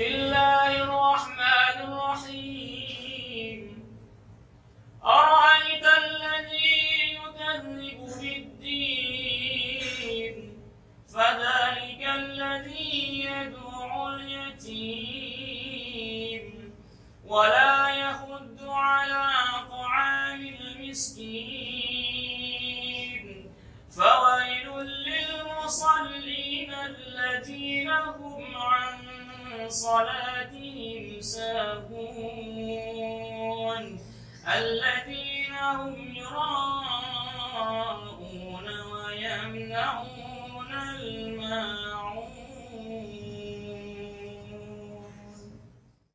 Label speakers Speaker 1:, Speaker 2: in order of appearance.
Speaker 1: بسم الله الرحمن الرحيم. أرأيت الذي يكذب بالدين فذلك الذي اليتيم. ولا يحض على طعام المسكين. فويل للمصلين الذين هم عن صلاتهم ساهون الذين هم يراءون ويمنعون